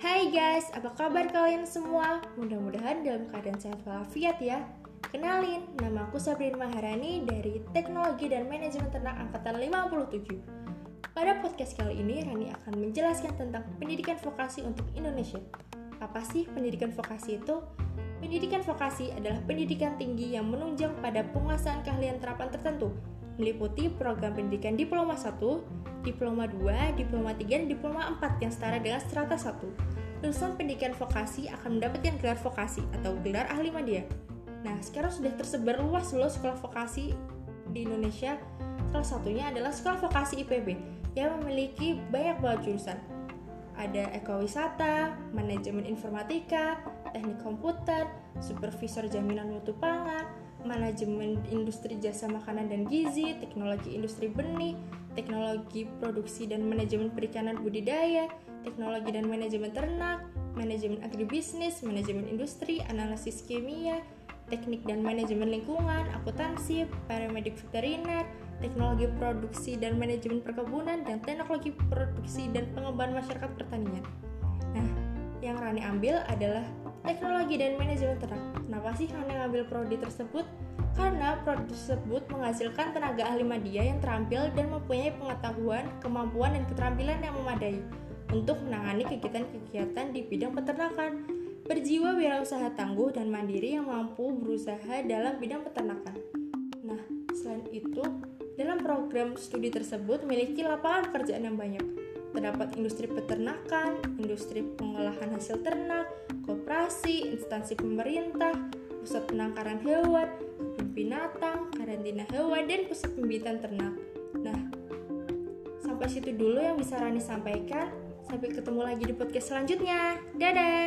Hai guys, apa kabar kalian semua? Mudah-mudahan dalam keadaan sehat walafiat ya. Kenalin, nama aku Sabrin Maharani dari Teknologi dan Manajemen Ternak Angkatan 57. Pada podcast kali ini, Rani akan menjelaskan tentang pendidikan vokasi untuk Indonesia. Apa sih pendidikan vokasi itu? Pendidikan vokasi adalah pendidikan tinggi yang menunjang pada penguasaan keahlian terapan tertentu, meliputi program pendidikan Diploma 1, Diploma 2, Diploma 3, dan Diploma 4 yang setara dengan strata 1. Lulusan pendidikan vokasi akan mendapatkan gelar vokasi atau gelar ahli media. Nah, sekarang sudah tersebar luas loh sekolah vokasi di Indonesia. Salah satunya adalah sekolah vokasi IPB yang memiliki banyak banget jurusan. Ada ekowisata, manajemen informatika, teknik komputer, supervisor jaminan mutu pangan, manajemen industri jasa makanan dan gizi, teknologi industri benih, teknologi produksi dan manajemen perikanan budidaya, teknologi dan manajemen ternak, manajemen agribisnis, manajemen industri, analisis kimia, teknik dan manajemen lingkungan, akuntansi, paramedik veteriner, teknologi produksi dan manajemen perkebunan, dan teknologi produksi dan pengembangan masyarakat pertanian. Nah, yang Rani ambil adalah teknologi dan manajemen ternak. Kenapa sih Rani ngambil prodi tersebut? Karena prodi tersebut menghasilkan tenaga ahli media yang terampil dan mempunyai pengetahuan, kemampuan, dan keterampilan yang memadai untuk menangani kegiatan-kegiatan di bidang peternakan. Berjiwa wirausaha tangguh dan mandiri yang mampu berusaha dalam bidang peternakan. Nah, selain itu, dalam program studi tersebut memiliki lapangan pekerjaan yang banyak. Terdapat industri peternakan, industri pengolahan hasil ternak, koperasi, instansi pemerintah, pusat penangkaran hewan, kebun binatang, karantina hewan, dan pusat pembibitan ternak. Nah, sampai situ dulu yang bisa Rani sampaikan. Sampai ketemu lagi di podcast selanjutnya. Dadah!